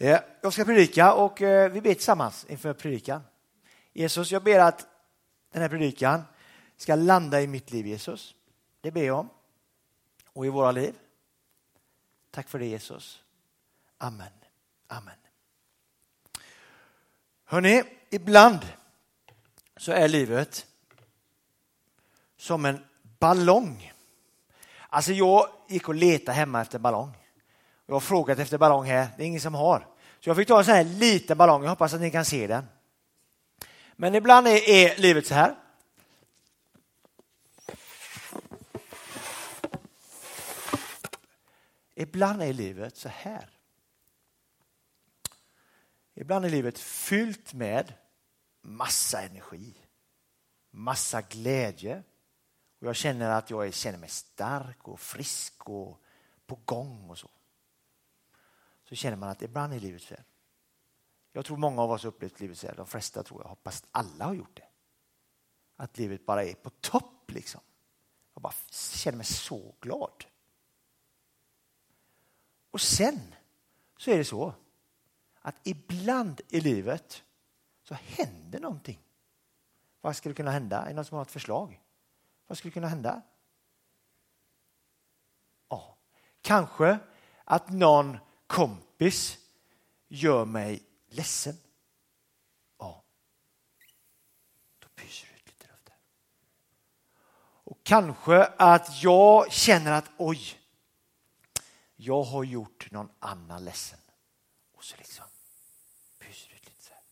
Eh, jag ska predika och eh, vi ber tillsammans inför predikan. Jesus, jag ber att den här predikan ska landa i mitt liv, Jesus. Det ber jag om. Och i våra liv. Tack för det, Jesus. Amen. Amen. Hörrni, ibland så är livet som en ballong. Alltså jag gick och letade hemma efter ballong. Jag har frågat efter ballong här, det är ingen som har. Så jag fick ta en sån här liten ballong, jag hoppas att ni kan se den. Men ibland är, är livet så här. Ibland är livet så här. Ibland är livet fyllt med massa energi, massa glädje. Och jag känner att jag känner mig stark och frisk och på gång och så. Så känner man att ibland är livet fel. Jag tror många av oss har upplevt livet fel. De flesta tror jag, hoppas alla har gjort det. Att livet bara är på topp liksom. Jag bara känner mig så glad. Och sen så är det så att ibland i livet så händer någonting. Vad skulle kunna hända? Är det någon som har ett förslag? Vad skulle kunna hända? Ja, kanske att någon kompis gör mig ledsen. Ja, då pyser det ut lite luft där. Och kanske att jag känner att oj, jag har gjort någon annan ledsen. Och så liksom pyser det ut lite så här.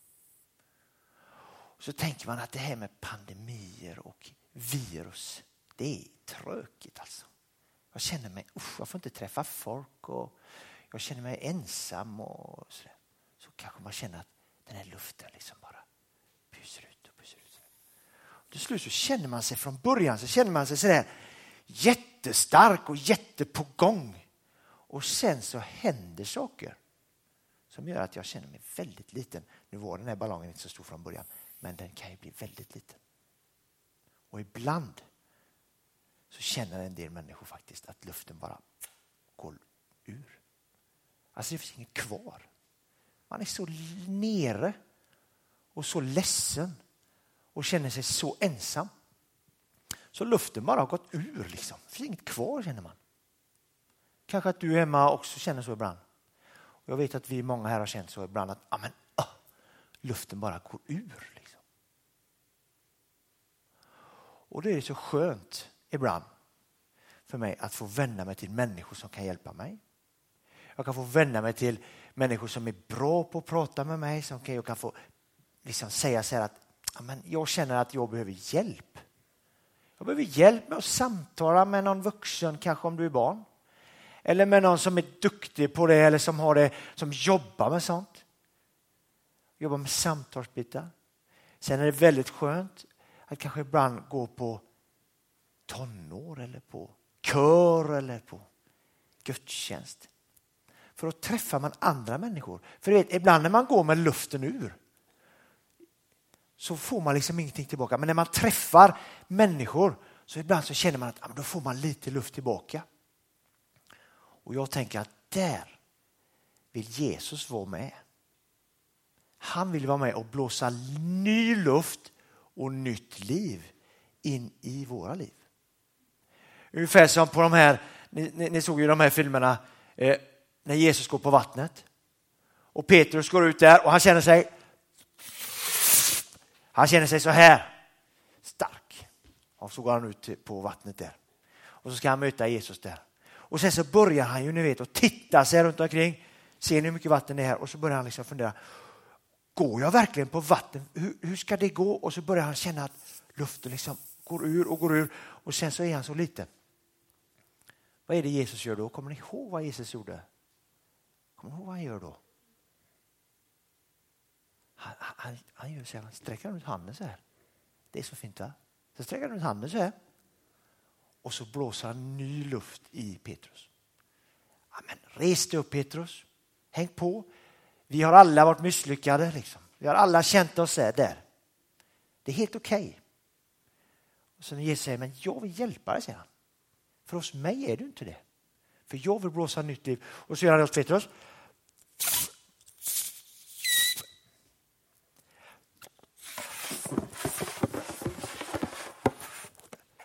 Och så tänker man att det här med pandemier och virus, det är tråkigt alltså. Jag känner mig, usch, jag får inte träffa folk och jag känner mig ensam och så, så kanske man känner att den här luften liksom bara pyser ut och pyser ut. Och till slut så känner man sig från början så känner man sig sådär jättestark och jättepå gång. Och sen så händer saker som gör att jag känner mig väldigt liten. Nu var den här ballongen inte så stor från början, men den kan ju bli väldigt liten. Och ibland så känner en del människor faktiskt att luften bara går ur. Alltså det finns inget kvar. Man är så nere och så ledsen och känner sig så ensam. Så luften bara har gått ur. Liksom. Det finns inget kvar känner man. Kanske att du Emma hemma också känner så ibland. Och jag vet att vi många här har känt så ibland att ah, amen, ah, luften bara går ur. Liksom. Och det är så skönt ibland för mig att få vända mig till människor som kan hjälpa mig. Jag kan få vända mig till människor som är bra på att prata med mig. Som kan, jag kan få liksom säga så här att men jag känner att jag behöver hjälp. Jag behöver hjälp med att samtala med någon vuxen, kanske om du är barn. Eller med någon som är duktig på det eller som, har det, som jobbar med sånt. Jobbar med samtalsbitar. Sen är det väldigt skönt att kanske ibland gå på tonår eller på kör eller på gudstjänst. För då träffar man andra människor. För vet, ibland när man går med luften ur så får man liksom ingenting tillbaka. Men när man träffar människor så ibland så känner man att ja, då får man lite luft tillbaka. Och jag tänker att där vill Jesus vara med. Han vill vara med och blåsa ny luft och nytt liv in i våra liv. Ungefär som på de här, ni, ni, ni såg ju de här filmerna eh, när Jesus går på vattnet. Och Petrus går ut där och han känner sig han känner sig så här stark. Och så går han ut på vattnet där. Och så ska han möta Jesus där. Och sen så börjar han ju ni vet att titta sig runt omkring. Ser ni hur mycket vatten det är här? Och så börjar han liksom fundera. Går jag verkligen på vatten? Hur, hur ska det gå? Och så börjar han känna att luften liksom går ur och går ur. Och sen så är han så liten. Vad är det Jesus gör då? Kommer ni ihåg vad Jesus gjorde? Kommer du ihåg vad han gör då? Han, han, han gör så här, han sträcker ut handen så här. Det är så fint va? Så sträcker han ut handen så här. Och så blåser han ny luft i Petrus. Amen. Res dig upp Petrus. Häng på. Vi har alla varit misslyckade. Liksom. Vi har alla känt oss där. Det är helt okej. Okay. Och sen Jesus säger, men jag vill hjälpa dig, säger han. För hos mig är du inte det. För jag vill blåsa nytt liv. Och så gör han det Petrus.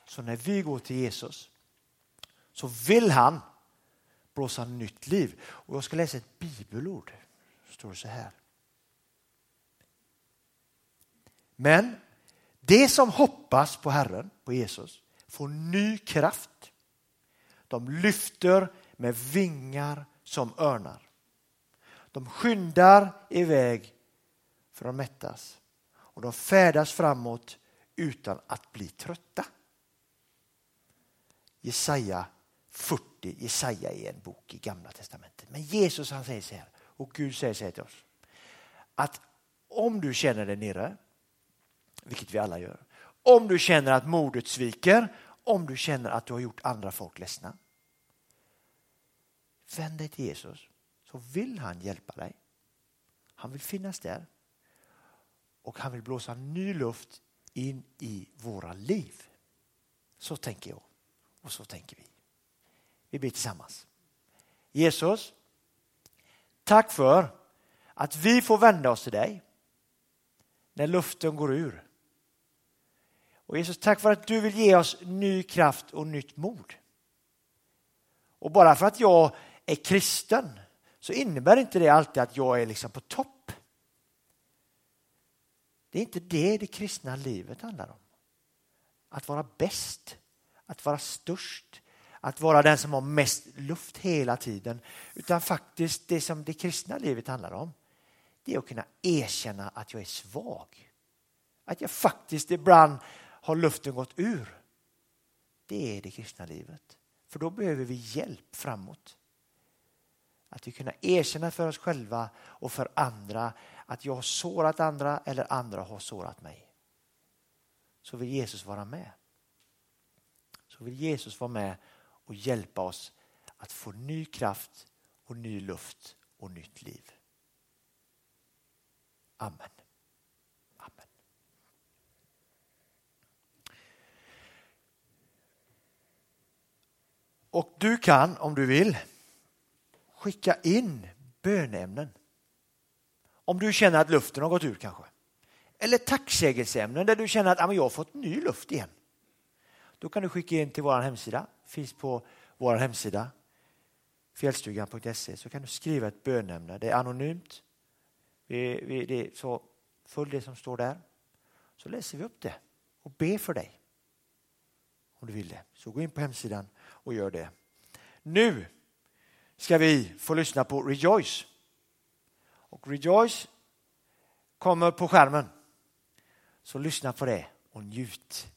Så när vi går till Jesus så vill han blåsa nytt liv. Och jag ska läsa ett bibelord. Det står så här. Men det som hoppas på Herren, på Jesus, får ny kraft de lyfter med vingar som örnar. De skyndar iväg för att mättas och de färdas framåt utan att bli trötta. Jesaja 40, Jesaja är en bok i Gamla Testamentet. Men Jesus han säger så här, och Gud säger så här till oss, att om du känner dig nere, vilket vi alla gör, om du känner att modet sviker, om du känner att du har gjort andra folk ledsna, vänd dig till Jesus så vill han hjälpa dig. Han vill finnas där och han vill blåsa ny luft in i våra liv. Så tänker jag och så tänker vi. Vi ber tillsammans. Jesus, tack för att vi får vända oss till dig när luften går ur. Och Jesus, tack för att du vill ge oss ny kraft och nytt mod. Och bara för att jag är kristen så innebär inte det alltid att jag är liksom på topp. Det är inte det det kristna livet handlar om. Att vara bäst, att vara störst, att vara den som har mest luft hela tiden. Utan faktiskt det som det kristna livet handlar om, det är att kunna erkänna att jag är svag. Att jag faktiskt ibland har luften gått ur. Det är det kristna livet. För då behöver vi hjälp framåt. Att vi kunna erkänna för oss själva och för andra att jag har sårat andra eller andra har sårat mig. Så vill Jesus vara med. Så vill Jesus vara med och hjälpa oss att få ny kraft och ny luft och nytt liv. Amen. Amen. Och du kan, om du vill, skicka in bönämnen. Om du känner att luften har gått ur kanske. Eller tacksägelseämnen där du känner att jag har fått ny luft igen. Då kan du skicka in till vår hemsida. finns på vår hemsida fjällstugan.se så kan du skriva ett bönämne. Det är anonymt. Vi, vi, det så följ det som står där. Så läser vi upp det och ber för dig. Om du vill det. Så gå in på hemsidan och gör det. Nu ska vi få lyssna på Rejoice. Och Rejoice kommer på skärmen. Så lyssna på det och njut